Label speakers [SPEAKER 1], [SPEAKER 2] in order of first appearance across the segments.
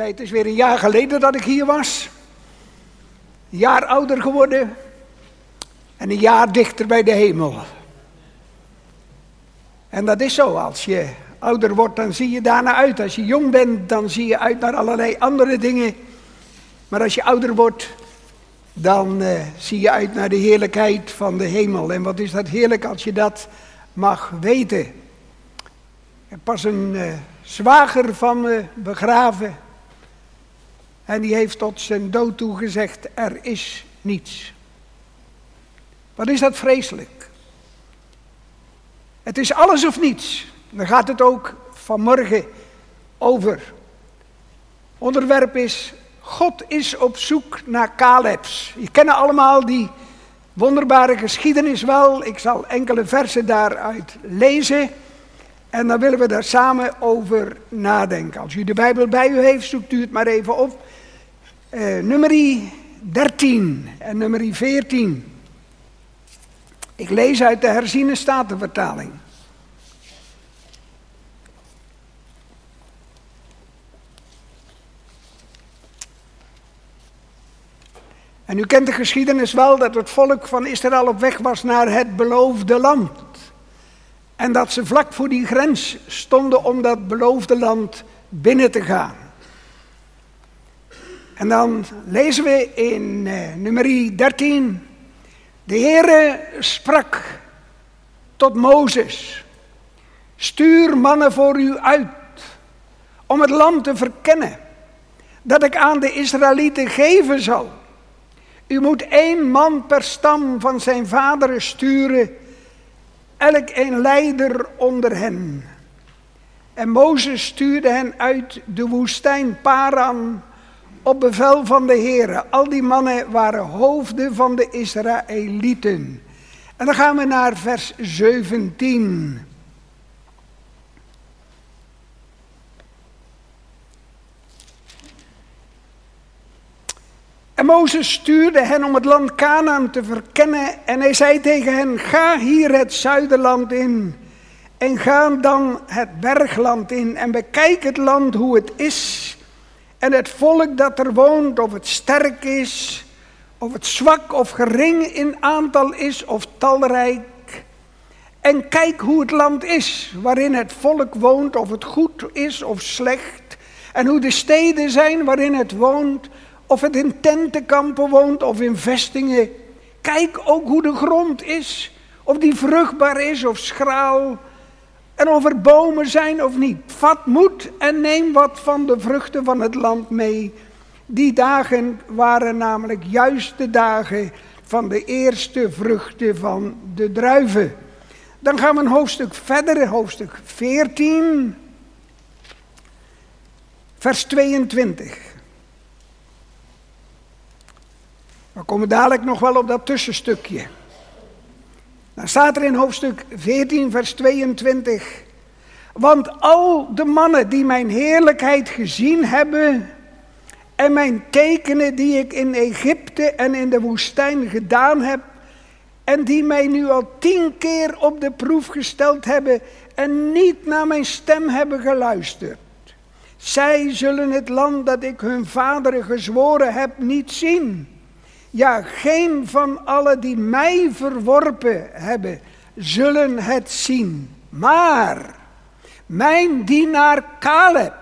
[SPEAKER 1] Het is weer een jaar geleden dat ik hier was. Een jaar ouder geworden. En een jaar dichter bij de hemel. En dat is zo. Als je ouder wordt, dan zie je daarna uit. Als je jong bent, dan zie je uit naar allerlei andere dingen. Maar als je ouder wordt, dan uh, zie je uit naar de heerlijkheid van de hemel. En wat is dat heerlijk als je dat mag weten. Ik pas een uh, zwager van me begraven. En die heeft tot zijn dood toe gezegd, er is niets. Wat is dat vreselijk? Het is alles of niets. Daar gaat het ook vanmorgen over. Onderwerp is, God is op zoek naar Calebs. Je kennen allemaal die wonderbare geschiedenis wel. Ik zal enkele versen daaruit lezen. En dan willen we daar samen over nadenken. Als u de Bijbel bij u heeft, zoekt u het maar even op. Uh, nummer 13 en nummer 14. Ik lees uit de herziene statenvertaling. En u kent de geschiedenis wel dat het volk van Israël op weg was naar het beloofde land. En dat ze vlak voor die grens stonden om dat beloofde land binnen te gaan. En dan lezen we in uh, nummer 13. De Heere sprak tot Mozes. Stuur mannen voor u uit om het land te verkennen dat ik aan de Israëlieten geven zal. U moet één man per stam van zijn vaderen sturen, elk een leider onder hen. En Mozes stuurde hen uit de woestijn Paran op bevel van de Heer. Al die mannen waren hoofden van de Israëlieten. En dan gaan we naar vers 17. En Mozes stuurde hen om het land Canaan te verkennen en hij zei tegen hen, ga hier het zuiderland in en ga dan het bergland in en bekijk het land hoe het is en het volk dat er woont, of het sterk is, of het zwak of gering in aantal is, of talrijk. En kijk hoe het land is, waarin het volk woont, of het goed is of slecht. En hoe de steden zijn waarin het woont, of het in tentenkampen woont of in vestingen. Kijk ook hoe de grond is, of die vruchtbaar is of schraal. En of er bomen zijn of niet. Vat moed en neem wat van de vruchten van het land mee. Die dagen waren namelijk juist de dagen van de eerste vruchten van de druiven. Dan gaan we een hoofdstuk verder, hoofdstuk 14, vers 22. We komen dadelijk nog wel op dat tussenstukje. Dan staat er in hoofdstuk 14, vers 22. Want al de mannen die mijn heerlijkheid gezien hebben en mijn tekenen die ik in Egypte en in de woestijn gedaan heb, en die mij nu al tien keer op de proef gesteld hebben en niet naar mijn stem hebben geluisterd. Zij zullen het land dat ik hun vaderen gezworen heb niet zien. Ja, geen van allen die mij verworpen hebben, zullen het zien. Maar mijn dienaar Caleb,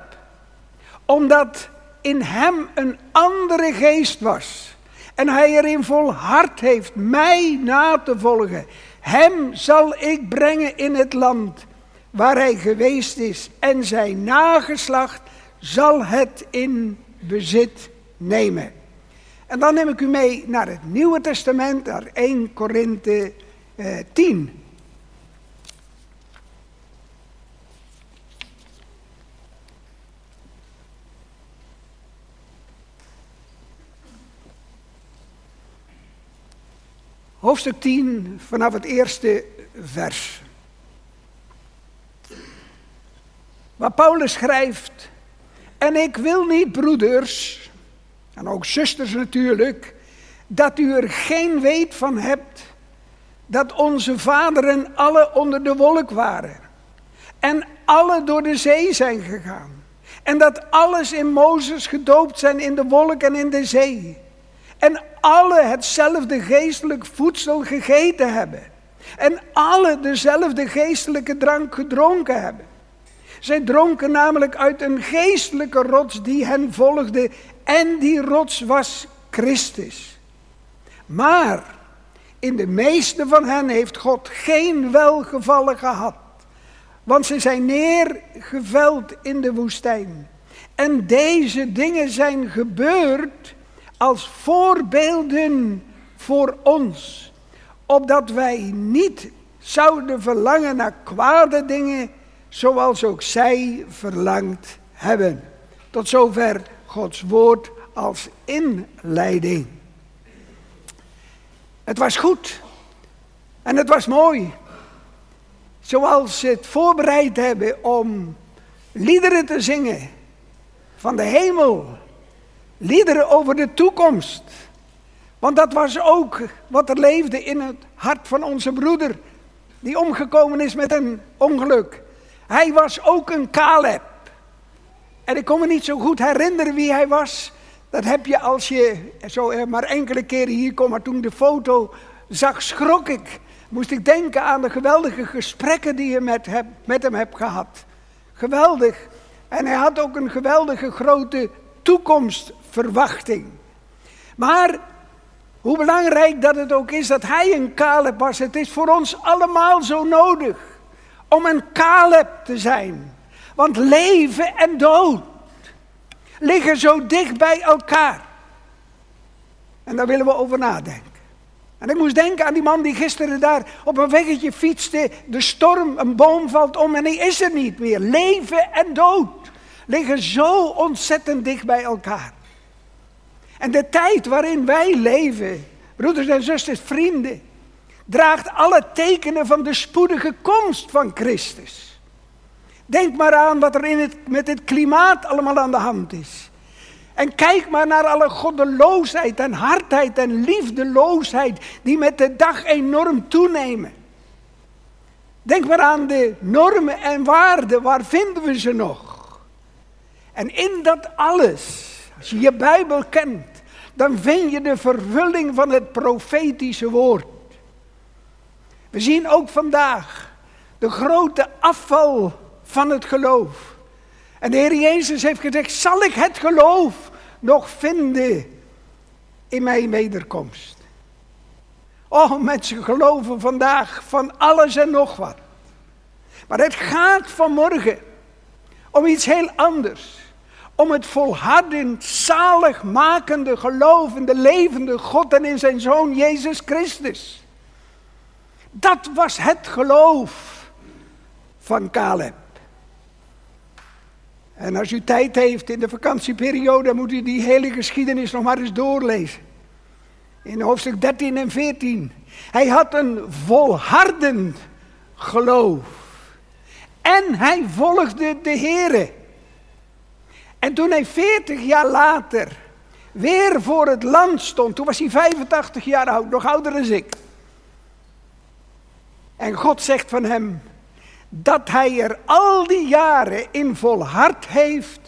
[SPEAKER 1] omdat in hem een andere geest was en hij erin volhard heeft mij na te volgen, hem zal ik brengen in het land waar hij geweest is en zijn nageslacht zal het in bezit nemen. En dan neem ik u mee naar het Nieuwe Testament, naar 1 Korinthe eh, 10. Hoofdstuk 10 vanaf het eerste vers. Waar Paulus schrijft, en ik wil niet, broeders, en ook zusters natuurlijk, dat u er geen weet van hebt dat onze vaderen alle onder de wolk waren en alle door de zee zijn gegaan En dat alles in Mozes gedoopt zijn in de wolk en in de zee. En alle hetzelfde geestelijk voedsel gegeten hebben. En alle dezelfde geestelijke drank gedronken hebben. Zij dronken namelijk uit een geestelijke rots die hen volgde. En die rots was Christus. Maar in de meeste van hen heeft God geen welgevallen gehad. Want ze zijn neergeveld in de woestijn. En deze dingen zijn gebeurd als voorbeelden voor ons. Opdat wij niet zouden verlangen naar kwade dingen, zoals ook zij verlangd hebben. Tot zover Gods woord als inleiding. Het was goed en het was mooi. Zoals ze het voorbereid hebben om liederen te zingen van de hemel. Liederen over de toekomst. Want dat was ook wat er leefde in het hart van onze broeder, die omgekomen is met een ongeluk. Hij was ook een Caleb. En ik kon me niet zo goed herinneren wie hij was. Dat heb je als je zo maar enkele keren hier komt. Maar toen de foto zag, schrok ik. Moest ik denken aan de geweldige gesprekken die je met, met hem hebt gehad. Geweldig. En hij had ook een geweldige grote toekomstverwachting. Maar hoe belangrijk dat het ook is dat hij een Caleb was. Het is voor ons allemaal zo nodig om een Caleb te zijn. Want leven en dood liggen zo dicht bij elkaar. En daar willen we over nadenken. En ik moest denken aan die man die gisteren daar op een weggetje fietste. De storm, een boom valt om en hij is er niet meer. Leven en dood liggen zo ontzettend dicht bij elkaar. En de tijd waarin wij leven, broeders en zusters, vrienden, draagt alle tekenen van de spoedige komst van Christus. Denk maar aan wat er in het, met het klimaat allemaal aan de hand is. En kijk maar naar alle goddeloosheid en hardheid en liefdeloosheid die met de dag enorm toenemen. Denk maar aan de normen en waarden, waar vinden we ze nog? En in dat alles, als je je Bijbel kent, dan vind je de vervulling van het profetische woord. We zien ook vandaag de grote afval van het geloof. En de Heer Jezus heeft gezegd, zal ik het geloof nog vinden in mijn wederkomst? Oh, mensen geloven vandaag van alles en nog wat. Maar het gaat vanmorgen om iets heel anders. Om het volhardend, zaligmakende, gelovende, levende God en in zijn Zoon Jezus Christus. Dat was het geloof van Caleb. En als u tijd heeft in de vakantieperiode, moet u die hele geschiedenis nog maar eens doorlezen. In hoofdstuk 13 en 14. Hij had een volhardend geloof. En hij volgde de Here. En toen hij 40 jaar later weer voor het land stond, toen was hij 85 jaar oud, nog ouder dan ik. En God zegt van hem, dat hij er al die jaren in volhard heeft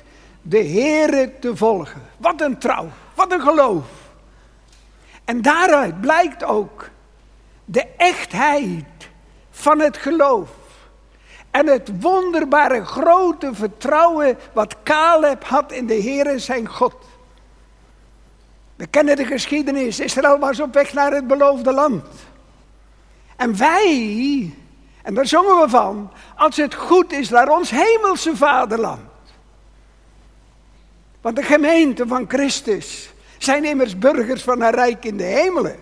[SPEAKER 1] de Heere te volgen. Wat een trouw, wat een geloof. En daaruit blijkt ook de echtheid van het geloof. En het wonderbare grote vertrouwen wat Caleb had in de Heere zijn God. We kennen de geschiedenis. Israël was op weg naar het beloofde land. En wij en daar zongen we van, als het goed is naar ons hemelse vaderland. Want de gemeente van Christus zijn immers burgers van een rijk in de hemelen.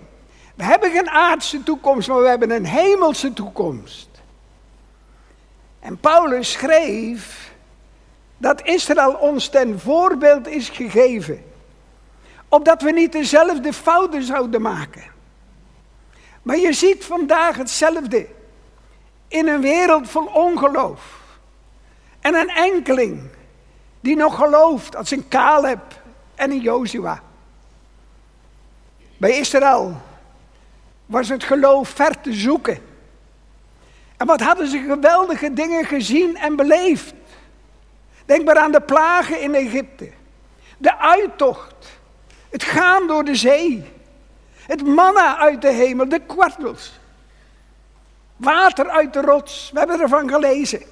[SPEAKER 1] We hebben geen aardse toekomst, maar we hebben een hemelse toekomst. En Paulus schreef dat Israël ons ten voorbeeld is gegeven, opdat we niet dezelfde fouten zouden maken. Maar je ziet vandaag hetzelfde in een wereld vol ongeloof. En een enkeling die nog gelooft als een Caleb en een Jozua. Bij Israël was het geloof ver te zoeken. En wat hadden ze geweldige dingen gezien en beleefd. Denk maar aan de plagen in Egypte. De uittocht. Het gaan door de zee. Het manna uit de hemel, de kwartels. Water uit de rots, we hebben ervan gelezen.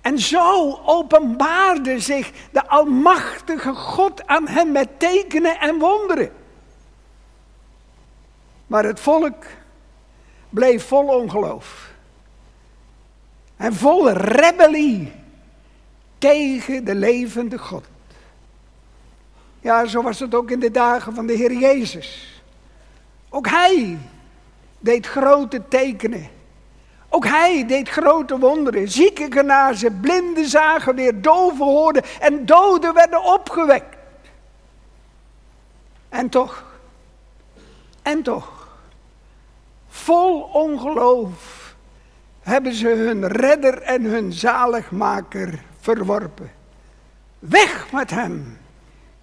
[SPEAKER 1] En zo openbaarde zich de Almachtige God aan hem met tekenen en wonderen. Maar het volk bleef vol ongeloof. En vol rebellie tegen de levende God. Ja, zo was het ook in de dagen van de Heer Jezus. Ook hij deed grote tekenen. Ook hij deed grote wonderen. Zieken genazen, blinden zagen weer, doven hoorden en doden werden opgewekt. En toch, en toch, vol ongeloof hebben ze hun redder en hun zaligmaker verworpen. Weg met hem.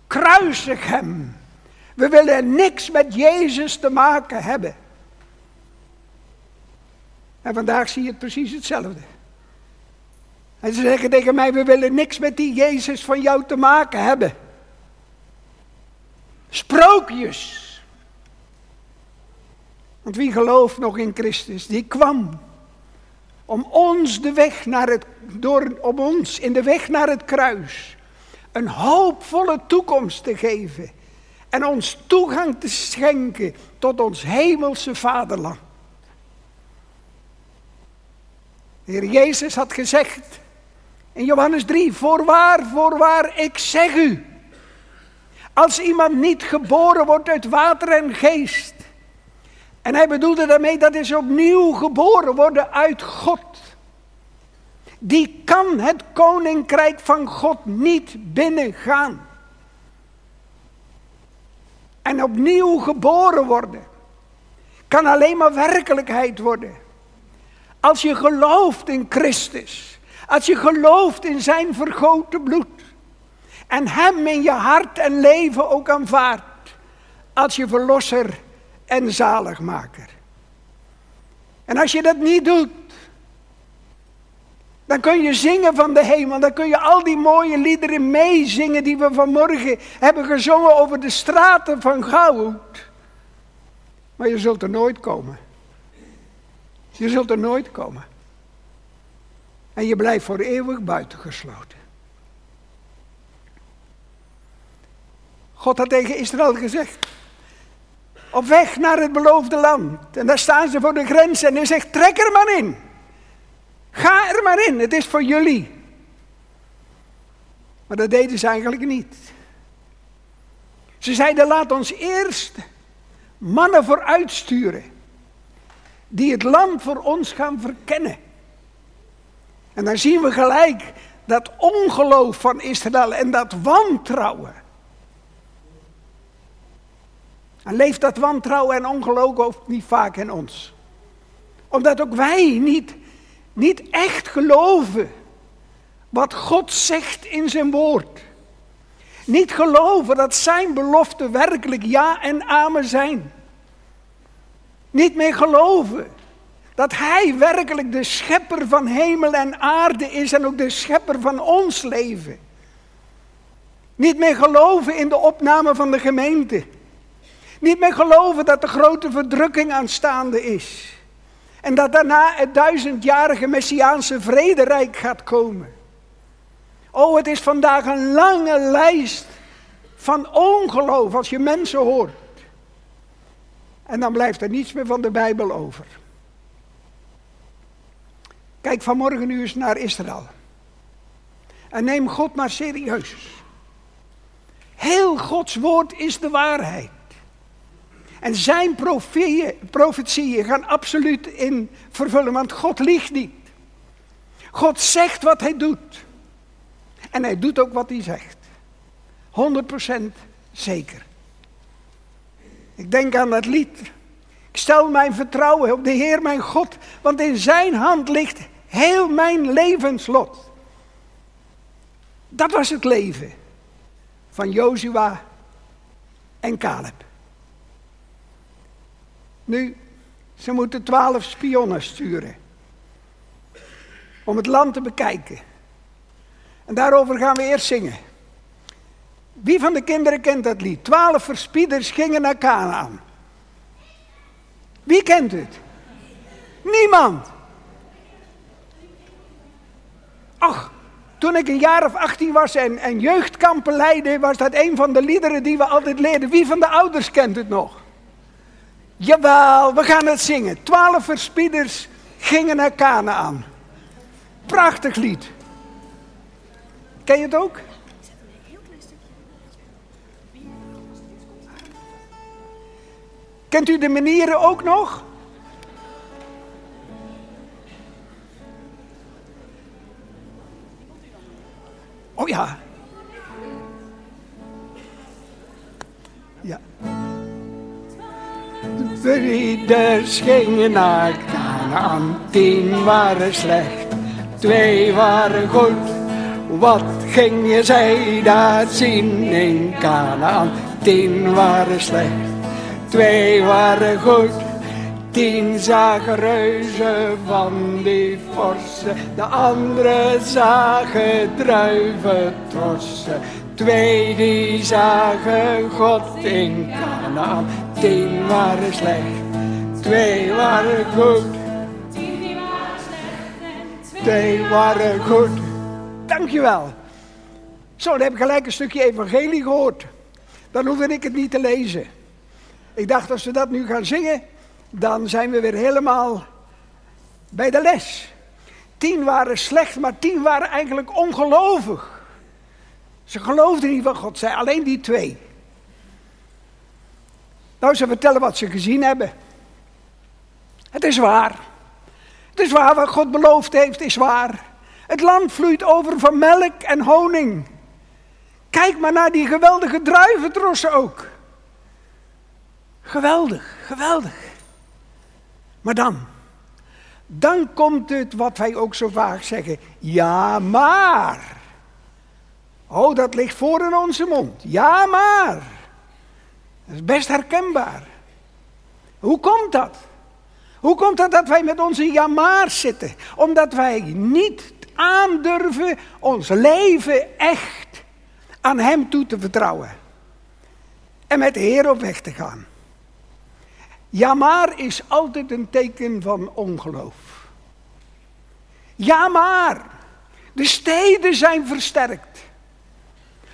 [SPEAKER 1] Kruisig hem. We willen niks met Jezus te maken hebben. En vandaag zie je het precies hetzelfde. En ze zeggen tegen mij, we willen niks met die Jezus van jou te maken hebben. Sprookjes. Want wie gelooft nog in Christus, die kwam om ons de weg naar het, door, om ons in de weg naar het kruis een hoopvolle toekomst te geven en ons toegang te schenken tot ons hemelse vaderland. De Heer Jezus had gezegd in Johannes 3, voorwaar, voorwaar, ik zeg u, als iemand niet geboren wordt uit water en geest, en hij bedoelde daarmee dat is opnieuw geboren worden uit God. Die kan het koninkrijk van God niet binnengaan. En opnieuw geboren worden kan alleen maar werkelijkheid worden. Als je gelooft in Christus. Als je gelooft in zijn vergoten bloed. En hem in je hart en leven ook aanvaardt. Als je verlosser en zaligmaker. En als je dat niet doet, dan kun je zingen van de hemel, dan kun je al die mooie liederen meezingen die we vanmorgen hebben gezongen over de straten van goud. Maar je zult er nooit komen. Je zult er nooit komen. En je blijft voor eeuwig buitengesloten. God had tegen Israël gezegd, op weg naar het beloofde land. En daar staan ze voor de grens en hij zegt, trek er maar in. Ga er maar in, het is voor jullie. Maar dat deden ze eigenlijk niet. Ze zeiden, laat ons eerst mannen vooruitsturen. Die het land voor ons gaan verkennen. En dan zien we gelijk dat ongeloof van Israël en dat wantrouwen. En leeft dat wantrouwen en ongeloof ook niet vaak in ons. Omdat ook wij niet, niet echt geloven wat God zegt in zijn woord. Niet geloven dat zijn beloften werkelijk ja en amen zijn. Niet meer geloven dat Hij werkelijk de schepper van hemel en aarde is en ook de schepper van ons leven. Niet meer geloven in de opname van de gemeente. Niet meer geloven dat de grote verdrukking aanstaande is. En dat daarna het duizendjarige Messiaanse vrederijk gaat komen. Oh, het is vandaag een lange lijst van ongeloof als je mensen hoort. En dan blijft er niets meer van de Bijbel over. Kijk vanmorgen nu eens naar Israël. En neem God maar serieus. Heel Gods woord is de waarheid. En zijn profetieën gaan absoluut in vervullen, want God liegt niet. God zegt wat hij doet. En hij doet ook wat hij zegt. 100% zeker. Ik denk aan dat lied. Ik stel mijn vertrouwen op de Heer mijn God, want in zijn hand ligt heel mijn levenslot. Dat was het leven van Jozua en Caleb. Nu, ze moeten twaalf spionnen sturen. Om het land te bekijken. En daarover gaan we eerst zingen. Wie van de kinderen kent dat lied? Twaalf verspieders gingen naar Canaan. Wie kent het? Niemand. Ach, toen ik een jaar of 18 was en, en jeugdkampen leidde, was dat een van de liederen die we altijd leerden. Wie van de ouders kent het nog? Jawel, we gaan het zingen. Twaalf verspieders gingen naar Canaan. Prachtig lied. Ken je het ook? Kent u de manieren ook nog? Oh ja. Ja. De ridders gingen naar Canaan, tien waren slecht, twee waren goed. Wat gingen zij daar zien in Canaan? Tien waren slecht, twee waren goed. Tien zagen reuzen van die forse, de andere zagen druiventrossen. Twee die zagen God in Canaan, tien waren slecht, twee waren goed. Twee waren goed. Dankjewel. Zo, dan heb ik gelijk een stukje evangelie gehoord. Dan hoefde ik het niet te lezen. Ik dacht, als we dat nu gaan zingen, dan zijn we weer helemaal bij de les. Tien waren slecht, maar tien waren eigenlijk ongelovig. Ze geloofden niet wat God zei, alleen die twee. Nou, ze vertellen wat ze gezien hebben. Het is waar. Het is waar wat God beloofd heeft, is waar. Het land vloeit over van melk en honing. Kijk maar naar die geweldige druiventrossen ook. Geweldig, geweldig. Maar dan, dan komt het wat wij ook zo vaak zeggen. Ja, maar. Oh, dat ligt voor in onze mond. Ja, maar. Dat is best herkenbaar. Hoe komt dat? Hoe komt het dat wij met onze ja maar zitten? Omdat wij niet aandurven ons leven echt aan Hem toe te vertrouwen. En met de Heer op weg te gaan. Ja maar is altijd een teken van ongeloof. Ja maar, de steden zijn versterkt.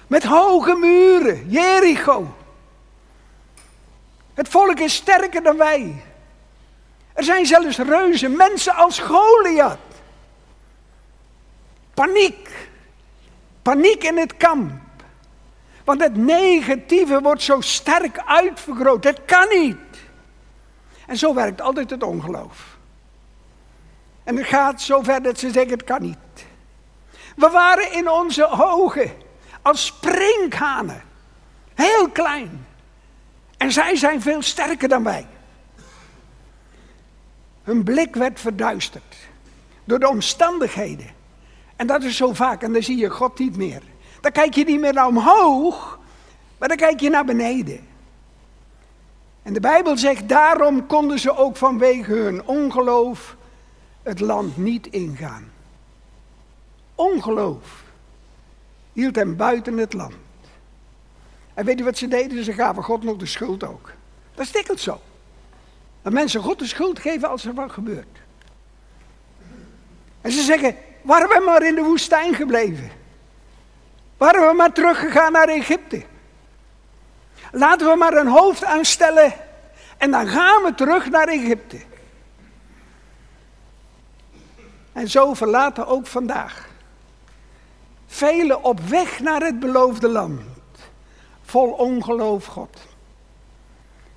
[SPEAKER 1] Met hoge muren, Jericho. Het volk is sterker dan wij. Er zijn zelfs reuzen, mensen als Goliath. Paniek. Paniek in het kamp. Want het negatieve wordt zo sterk uitvergroot. Het kan niet. En zo werkt altijd het ongeloof. En het gaat zo ver dat ze zeggen: het kan niet. We waren in onze ogen als sprinkhanen. Heel klein. En zij zijn veel sterker dan wij. Hun blik werd verduisterd door de omstandigheden. En dat is zo vaak, en dan zie je God niet meer. Dan kijk je niet meer naar omhoog, maar dan kijk je naar beneden. En de Bijbel zegt, daarom konden ze ook vanwege hun ongeloof het land niet ingaan. Ongeloof hield hem buiten het land. En weet je wat ze deden? Ze gaven God nog de schuld ook. Dat is zo. Dat mensen God de schuld geven als er wat gebeurt. En ze zeggen, waren we maar in de woestijn gebleven? Waren we maar teruggegaan naar Egypte? Laten we maar een hoofd aanstellen en dan gaan we terug naar Egypte. En zo verlaten ook vandaag velen op weg naar het beloofde land, vol ongeloof God.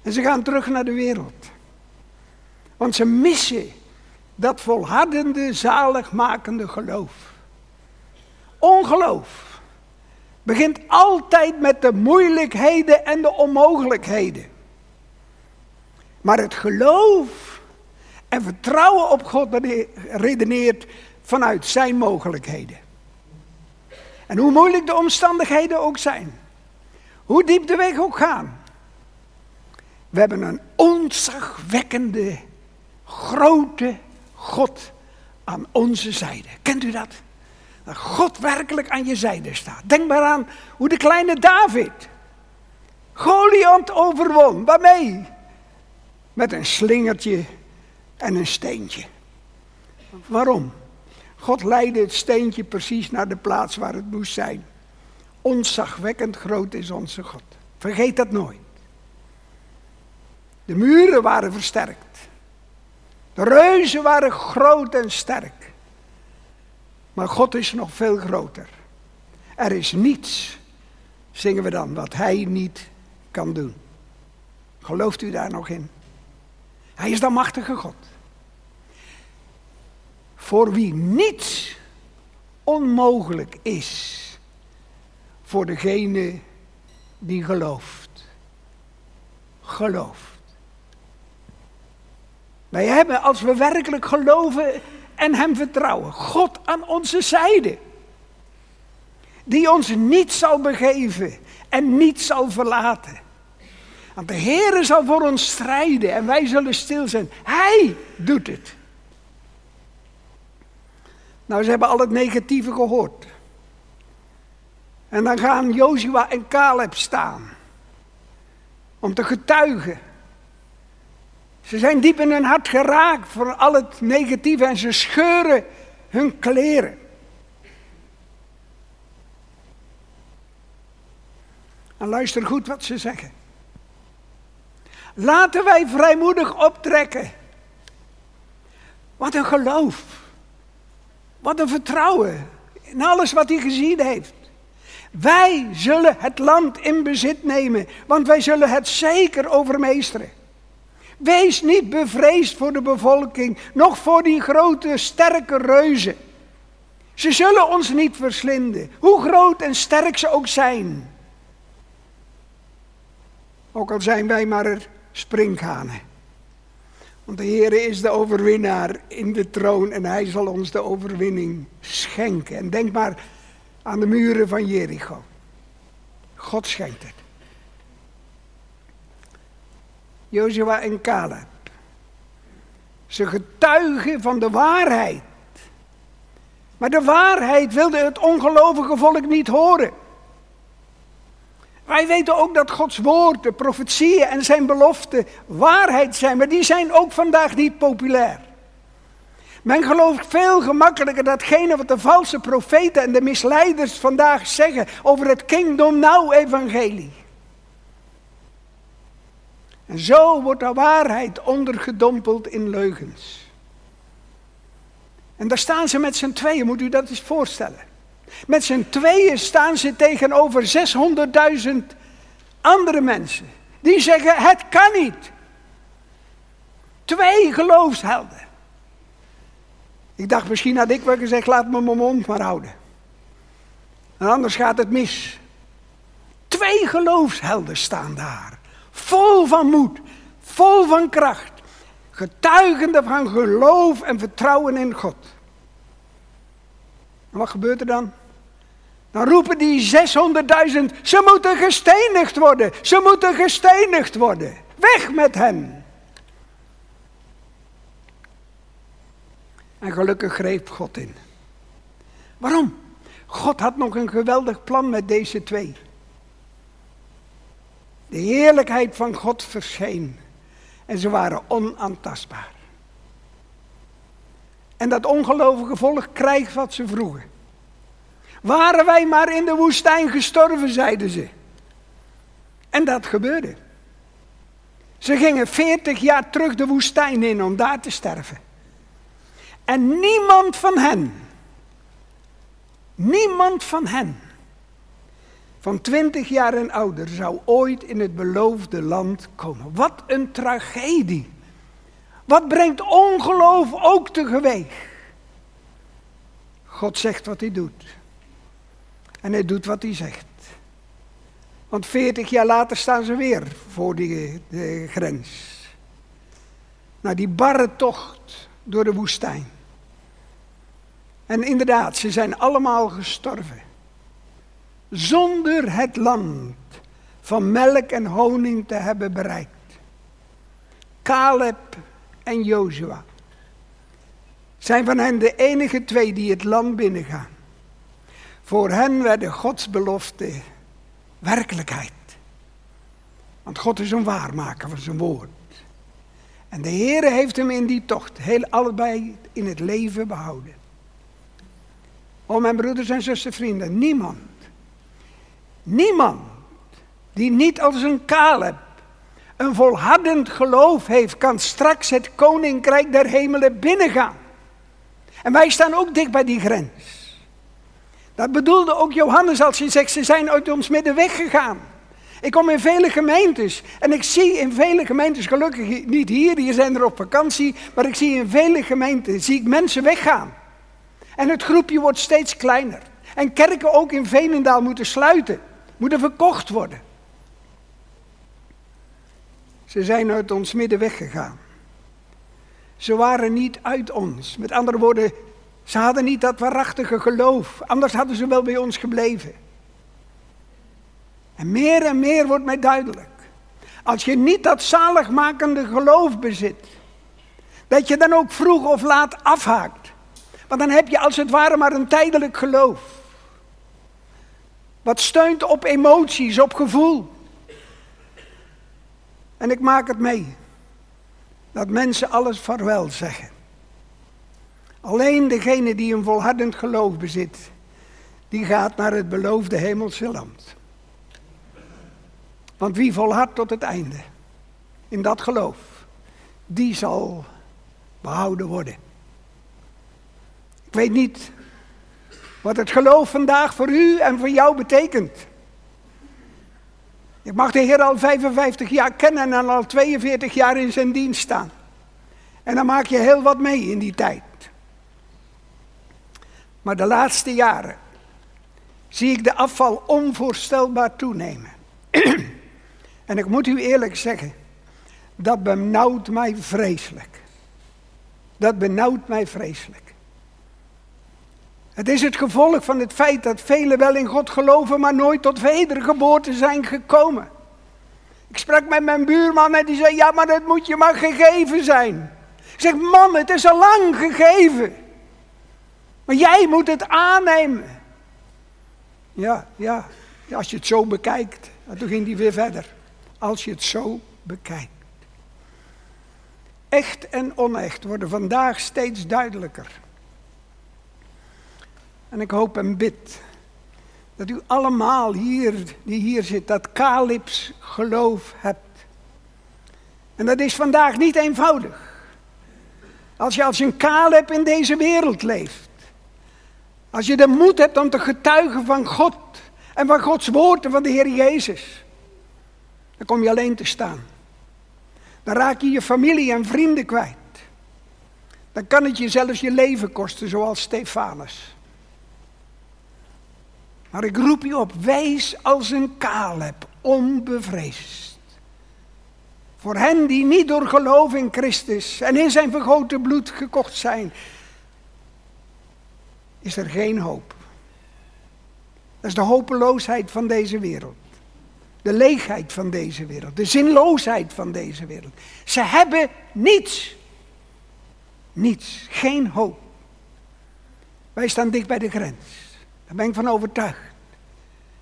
[SPEAKER 1] En ze gaan terug naar de wereld. Want ze missen dat volhardende, zaligmakende geloof. Ongeloof begint altijd met de moeilijkheden en de onmogelijkheden. Maar het geloof en vertrouwen op God redeneert vanuit zijn mogelijkheden. En hoe moeilijk de omstandigheden ook zijn, hoe diep de weg ook gaan. We hebben een ontzagwekkende, grote God aan onze zijde. Kent u dat? Dat God werkelijk aan je zijde staat. Denk maar aan hoe de kleine David Goliath overwon. Waarmee? Met een slingertje en een steentje. Waarom? God leidde het steentje precies naar de plaats waar het moest zijn. Onzagwekkend groot is onze God. Vergeet dat nooit. De muren waren versterkt. De reuzen waren groot en sterk. Maar God is nog veel groter. Er is niets, zingen we dan, wat Hij niet kan doen. Gelooft u daar nog in? Hij is de machtige God. Voor wie niets onmogelijk is. Voor degene die gelooft. Gelooft. Wij hebben, als we werkelijk geloven en Hem vertrouwen, God aan onze zijde. Die ons niet zal begeven en niet zal verlaten. Want de Heer zal voor ons strijden en wij zullen stil zijn. Hij doet het. Nou, ze hebben al het negatieve gehoord. En dan gaan Jozua en Caleb staan. Om te getuigen. Ze zijn diep in hun hart geraakt voor al het negatieve en ze scheuren hun kleren. En luister goed wat ze zeggen. Laten wij vrijmoedig optrekken. Wat een geloof. Wat een vertrouwen in alles wat hij gezien heeft. Wij zullen het land in bezit nemen, want wij zullen het zeker overmeesteren. Wees niet bevreesd voor de bevolking, nog voor die grote, sterke reuzen. Ze zullen ons niet verslinden, hoe groot en sterk ze ook zijn. Ook al zijn wij maar springhanen. Want de Heer is de overwinnaar in de troon en hij zal ons de overwinning schenken. En denk maar aan de muren van Jericho. God schenkt het. Jozua en Caleb. Ze getuigen van de waarheid. Maar de waarheid wilde het ongelovige volk niet horen. Wij weten ook dat Gods woord, de profetieën en zijn beloften waarheid zijn, maar die zijn ook vandaag niet populair. Men gelooft veel gemakkelijker datgene wat de valse profeten en de misleiders vandaag zeggen over het Kingdom Now evangelie. En zo wordt de waarheid ondergedompeld in leugens. En daar staan ze met z'n tweeën, moet u dat eens voorstellen. Met z'n tweeën staan ze tegenover 600.000 andere mensen. Die zeggen, het kan niet. Twee geloofshelden. Ik dacht, misschien had ik wel gezegd, laat me mijn mond maar houden. En anders gaat het mis. Twee geloofshelden staan daar. Vol van moed, vol van kracht. Getuigende van geloof en vertrouwen in God. En wat gebeurt er dan? Dan roepen die 600.000, ze moeten gestenigd worden, ze moeten gestenigd worden. Weg met hen. En gelukkig greep God in. Waarom? God had nog een geweldig plan met deze twee. De heerlijkheid van God verscheen en ze waren onaantastbaar. En dat ongelovige volk krijgt wat ze vroegen. Waren wij maar in de woestijn gestorven, zeiden ze. En dat gebeurde. Ze gingen veertig jaar terug de woestijn in om daar te sterven. En niemand van hen, niemand van hen, van twintig jaar en ouder, zou ooit in het beloofde land komen. Wat een tragedie. Wat brengt ongeloof ook teweeg? God zegt wat hij doet. En hij doet wat hij zegt. Want veertig jaar later staan ze weer voor die, de grens. Nou, die barre tocht door de woestijn. En inderdaad, ze zijn allemaal gestorven. Zonder het land van melk en honing te hebben bereikt. Caleb en Jozua zijn van hen de enige twee die het land binnengaan. Voor hen werden Gods belofte werkelijkheid. Want God is een waarmaker van zijn woord. En de Heer heeft hem in die tocht heel allebei in het leven behouden. O mijn broeders en zussen, vrienden, niemand, niemand die niet als een Caleb een volhardend geloof heeft, kan straks het koninkrijk der hemelen binnengaan. En wij staan ook dicht bij die grens. Dat bedoelde ook Johannes als hij zegt, ze zijn uit ons midden weggegaan. Ik kom in vele gemeentes en ik zie in vele gemeentes, gelukkig niet hier, hier zijn er op vakantie, maar ik zie in vele gemeenten, zie ik mensen weggaan. En het groepje wordt steeds kleiner. En kerken ook in Veenendaal moeten sluiten, moeten verkocht worden. Ze zijn uit ons midden weggegaan. Ze waren niet uit ons. Met andere woorden, ze hadden niet dat waarachtige geloof. Anders hadden ze wel bij ons gebleven. En meer en meer wordt mij duidelijk. Als je niet dat zaligmakende geloof bezit, dat je dan ook vroeg of laat afhaakt. Want dan heb je als het ware maar een tijdelijk geloof. Wat steunt op emoties, op gevoel. En ik maak het mee. Dat mensen alles vaarwel zeggen. Alleen degene die een volhardend geloof bezit, die gaat naar het beloofde hemelse land. Want wie volhardt tot het einde in dat geloof, die zal behouden worden. Ik weet niet wat het geloof vandaag voor u en voor jou betekent. Ik mag de Heer al 55 jaar kennen en al 42 jaar in zijn dienst staan. En dan maak je heel wat mee in die tijd. Maar de laatste jaren zie ik de afval onvoorstelbaar toenemen. en ik moet u eerlijk zeggen, dat benauwt mij vreselijk. Dat benauwt mij vreselijk. Het is het gevolg van het feit dat velen wel in God geloven, maar nooit tot wedergeboorte zijn gekomen. Ik sprak met mijn buurman en die zei, ja maar dat moet je maar gegeven zijn. Ik zeg, man, het is al lang gegeven. Maar jij moet het aannemen. Ja, ja, als je het zo bekijkt. En toen ging hij weer verder. Als je het zo bekijkt. Echt en onecht worden vandaag steeds duidelijker. En ik hoop en bid dat u allemaal hier, die hier zit, dat Kalips geloof hebt. En dat is vandaag niet eenvoudig. Als je als een Kaleb in deze wereld leeft. Als je de moed hebt om te getuigen van God en van Gods woord en van de Heer Jezus, dan kom je alleen te staan. Dan raak je je familie en vrienden kwijt. Dan kan het je zelfs je leven kosten, zoals Stefanus. Maar ik roep je op, wees als een Kaleb, onbevreesd. Voor hen die niet door geloof in Christus en in zijn vergoten bloed gekocht zijn, is er geen hoop. Dat is de hopeloosheid van deze wereld. De leegheid van deze wereld. De zinloosheid van deze wereld. Ze hebben niets. Niets. Geen hoop. Wij staan dicht bij de grens. Daar ben ik van overtuigd.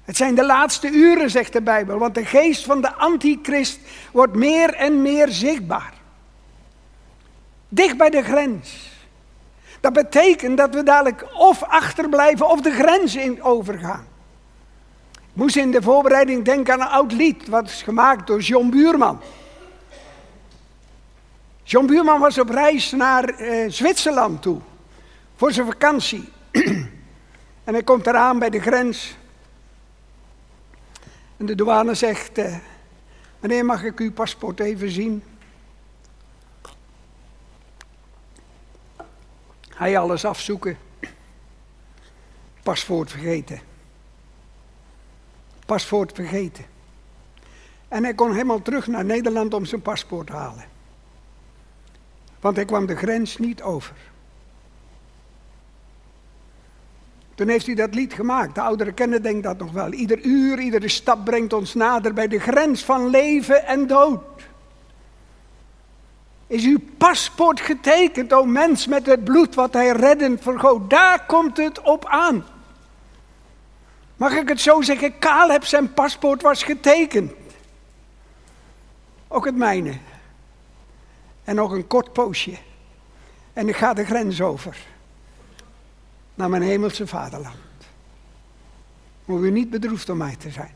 [SPEAKER 1] Het zijn de laatste uren, zegt de Bijbel, want de geest van de antichrist wordt meer en meer zichtbaar. Dicht bij de grens. Dat betekent dat we dadelijk of achterblijven of de grens in overgaan. Ik moest in de voorbereiding denken aan een oud lied, wat is gemaakt door John Buurman. John Buurman was op reis naar eh, Zwitserland toe, voor zijn vakantie. En hij komt eraan bij de grens. En de douane zegt, eh, meneer mag ik uw paspoort even zien? Hij alles afzoeken. Paspoort vergeten. Paspoort vergeten. En hij kon helemaal terug naar Nederland om zijn paspoort te halen. Want hij kwam de grens niet over. Toen heeft hij dat lied gemaakt. De ouderen kennen denk dat nog wel. Ieder uur, iedere stap brengt ons nader bij de grens van leven en dood. Is uw paspoort getekend, o mens, met het bloed wat hij reddend vergoot? Daar komt het op aan. Mag ik het zo zeggen? Caleb zijn paspoort was getekend. Ook het mijne. En nog een kort poosje. En ik ga de grens over. Naar mijn hemelse vaderland. Moet u niet bedroefd om mij te zijn.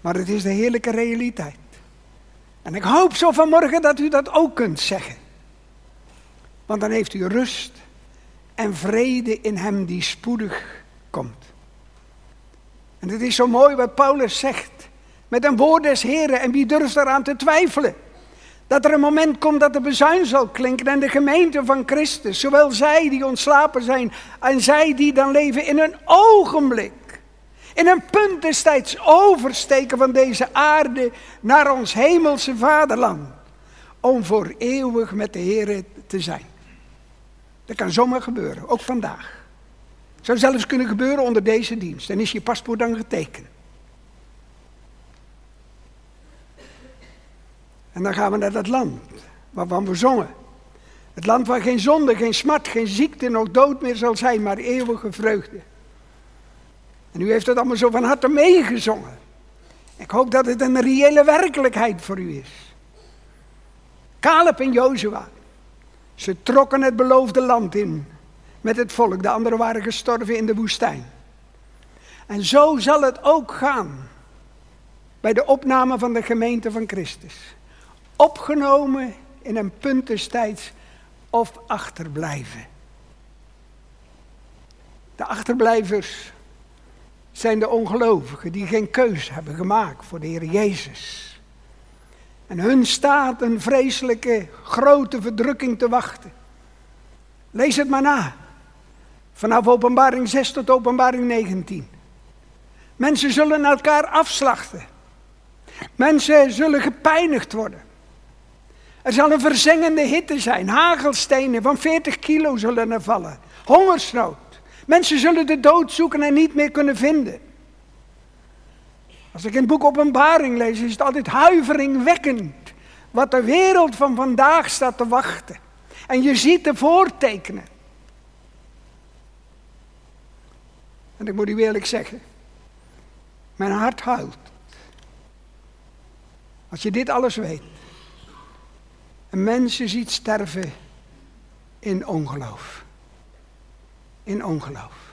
[SPEAKER 1] Maar het is de heerlijke realiteit. En ik hoop zo vanmorgen dat u dat ook kunt zeggen. Want dan heeft u rust en vrede in hem die spoedig komt. En het is zo mooi wat Paulus zegt. Met een woord des Heren. En wie durft eraan te twijfelen? Dat er een moment komt dat de bezuin zal klinken en de gemeente van Christus, zowel zij die ontslapen zijn en zij die dan leven in een ogenblik, in een punt destijds oversteken van deze aarde naar ons hemelse vaderland, om voor eeuwig met de Heer te zijn. Dat kan zomaar gebeuren, ook vandaag. Zou zelfs kunnen gebeuren onder deze dienst. En is je paspoort dan getekend. En dan gaan we naar dat land waarvan we zongen. Het land waar geen zonde, geen smart, geen ziekte, nog dood meer zal zijn, maar eeuwige vreugde. En u heeft het allemaal zo van harte meegezongen. Ik hoop dat het een reële werkelijkheid voor u is. Caleb en Jozua, ze trokken het beloofde land in met het volk. De anderen waren gestorven in de woestijn. En zo zal het ook gaan bij de opname van de gemeente van Christus. Opgenomen in een punt destijds of achterblijven. De achterblijvers zijn de ongelovigen die geen keus hebben gemaakt voor de Heer Jezus. En hun staat een vreselijke grote verdrukking te wachten. Lees het maar na. Vanaf openbaring 6 tot openbaring 19. Mensen zullen elkaar afslachten. Mensen zullen gepijnigd worden. Er zal een verzengende hitte zijn. Hagelstenen van 40 kilo zullen er vallen. Hongersnood. Mensen zullen de dood zoeken en niet meer kunnen vinden. Als ik in het boek Openbaring lees, is het altijd huiveringwekkend. Wat de wereld van vandaag staat te wachten. En je ziet de voortekenen. En ik moet u eerlijk zeggen, mijn hart huilt. Als je dit alles weet. En mensen ziet sterven in ongeloof. In ongeloof.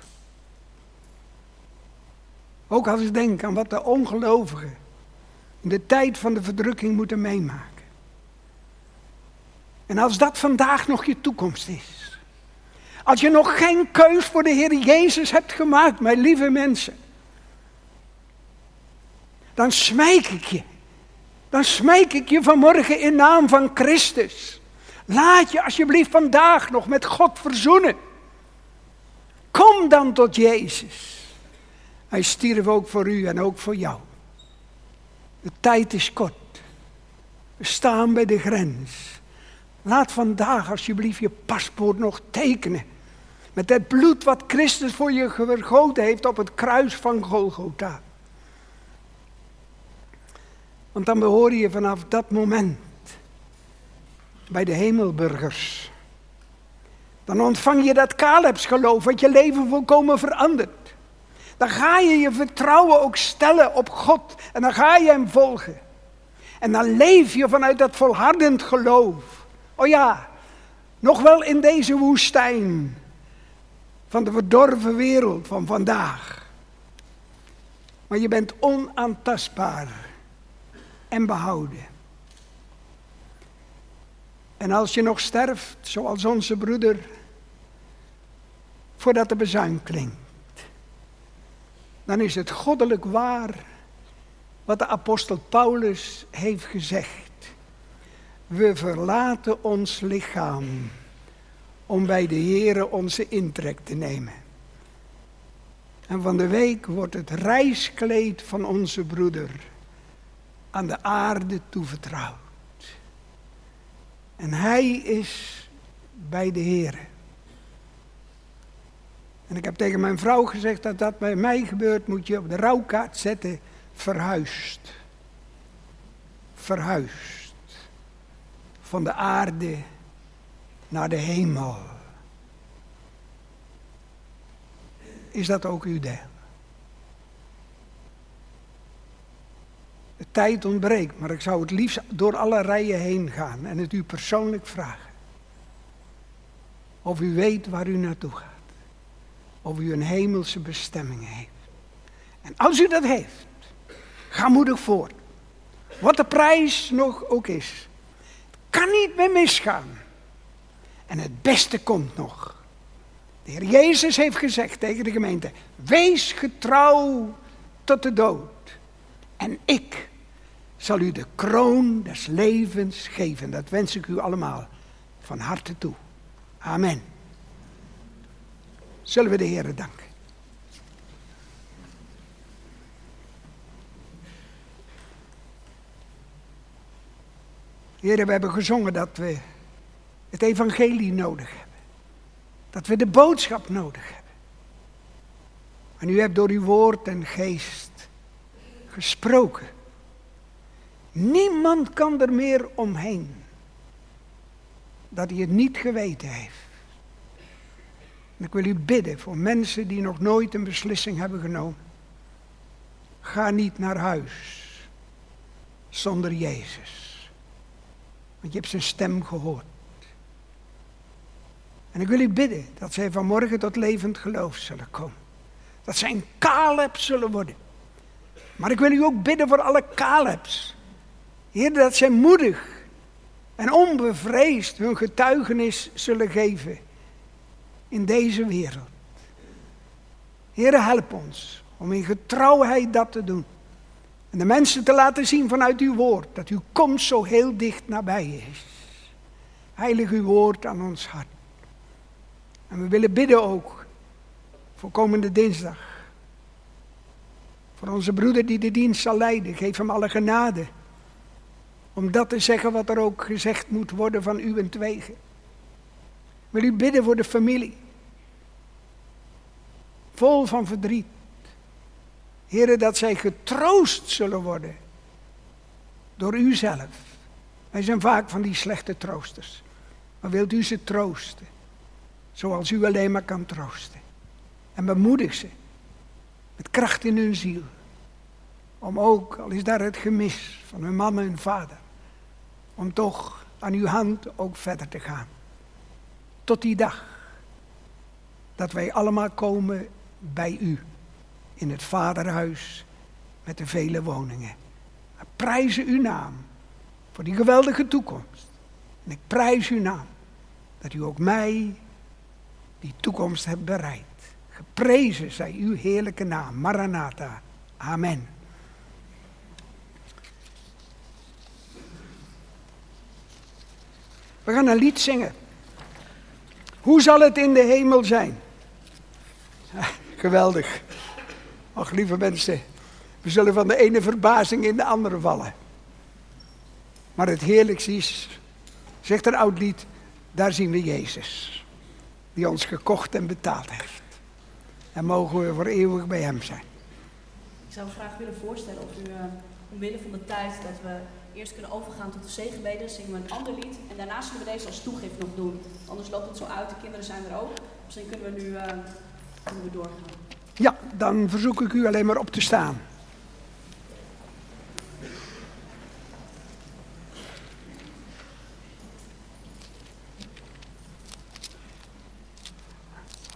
[SPEAKER 1] Ook als ik denk aan wat de ongelovigen in de tijd van de verdrukking moeten meemaken. En als dat vandaag nog je toekomst is. Als je nog geen keus voor de Heer Jezus hebt gemaakt, mijn lieve mensen. Dan smijk ik je. Dan smijk ik je vanmorgen in naam van Christus. Laat je alsjeblieft vandaag nog met God verzoenen. Kom dan tot Jezus. Hij stierf ook voor u en ook voor jou. De tijd is kort. We staan bij de grens. Laat vandaag alsjeblieft je paspoort nog tekenen. Met het bloed wat Christus voor je vergoten heeft op het kruis van Golgotha. Want dan behoor je vanaf dat moment bij de hemelburgers. Dan ontvang je dat Calebs geloof, wat je leven volkomen verandert. Dan ga je je vertrouwen ook stellen op God en dan ga je Hem volgen. En dan leef je vanuit dat volhardend geloof. Oh ja, nog wel in deze woestijn van de verdorven wereld van vandaag. Maar je bent onaantastbaar en behouden. En als je nog sterft, zoals onze broeder, voordat de bezuin klinkt, dan is het goddelijk waar wat de apostel Paulus heeft gezegd. We verlaten ons lichaam om bij de Here onze intrek te nemen. En van de week wordt het reiskleed van onze broeder aan de aarde toevertrouwd. En hij is bij de Here. En ik heb tegen mijn vrouw gezegd dat dat bij mij gebeurt, moet je op de rouwkaart zetten, verhuisd. Verhuisd. Van de aarde naar de hemel. Is dat ook uw deel? Tijd ontbreekt, maar ik zou het liefst door alle rijen heen gaan en het u persoonlijk vragen. Of u weet waar u naartoe gaat. Of u een hemelse bestemming heeft. En als u dat heeft, ga moedig voor. Wat de prijs nog ook is. Het kan niet meer misgaan. En het beste komt nog. De Heer Jezus heeft gezegd tegen de gemeente: Wees getrouw tot de dood. En ik zal u de kroon des levens geven. Dat wens ik u allemaal van harte toe. Amen. Zullen we de Heer danken? Heren, we hebben gezongen dat we het evangelie nodig hebben. Dat we de boodschap nodig hebben. En u hebt door uw woord en geest gesproken. Niemand kan er meer omheen dat hij het niet geweten heeft. En ik wil u bidden voor mensen die nog nooit een beslissing hebben genomen. Ga niet naar huis zonder Jezus. Want je hebt zijn stem gehoord. En ik wil u bidden dat zij vanmorgen tot levend geloof zullen komen. Dat zij een Caleb zullen worden. Maar ik wil u ook bidden voor alle Calebs. Heer, dat zij moedig en onbevreesd hun getuigenis zullen geven in deze wereld. Heer, help ons om in getrouwheid dat te doen. En de mensen te laten zien vanuit uw woord dat uw komst zo heel dicht nabij is. Heilig uw woord aan ons hart. En we willen bidden ook voor komende dinsdag. Voor onze broeder die de dienst zal leiden. Geef hem alle genade. Om dat te zeggen wat er ook gezegd moet worden van u en twegen. Wil u bidden voor de familie. Vol van verdriet. Heren, dat zij getroost zullen worden. Door u zelf. Wij zijn vaak van die slechte troosters. Maar wilt u ze troosten? Zoals u alleen maar kan troosten. En bemoedig ze. Met kracht in hun ziel. Om ook, al is daar het gemis van hun mama en vader. Om toch aan uw hand ook verder te gaan. Tot die dag. Dat wij allemaal komen bij u. In het vaderhuis met de vele woningen. We prijzen uw naam voor die geweldige toekomst. En ik prijs uw naam dat u ook mij die toekomst hebt bereid. Geprezen zij uw heerlijke naam, Maranatha. Amen. We gaan een lied zingen. Hoe zal het in de hemel zijn? geweldig. Ach, lieve mensen, we zullen van de ene verbazing in de andere vallen. Maar het heerlijkste is, zegt een oud lied, daar zien we Jezus. Die ons gekocht en betaald heeft. En mogen we voor eeuwig bij Hem zijn.
[SPEAKER 2] Ik zou graag willen voorstellen of u uh, omwille van de tijd dat we eerst kunnen overgaan tot de zegenbeden, zingen we een ander lied. En daarna zullen we deze als toegift nog doen. Anders loopt het zo uit, de kinderen zijn er ook. Misschien kunnen we nu uh, kunnen we doorgaan.
[SPEAKER 1] Ja, dan verzoek ik u alleen maar op te staan.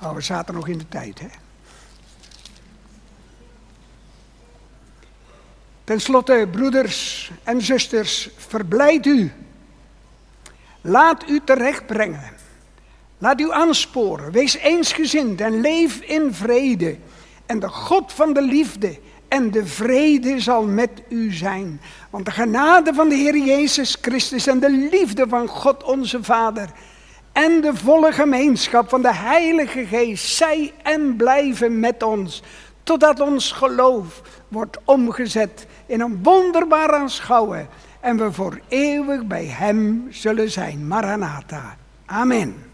[SPEAKER 1] Oh, we zaten nog in de tijd, hè? Ten slotte, broeders en zusters, verblijd u. Laat u terechtbrengen. Laat u aansporen. Wees eensgezind en leef in vrede. En de God van de liefde en de vrede zal met u zijn. Want de genade van de Heer Jezus Christus en de liefde van God onze Vader en de volle gemeenschap van de Heilige Geest zij en blijven met ons, totdat ons geloof wordt omgezet in een wonderbaar aanschouwen en we voor eeuwig bij Hem zullen zijn. Maranatha. Amen.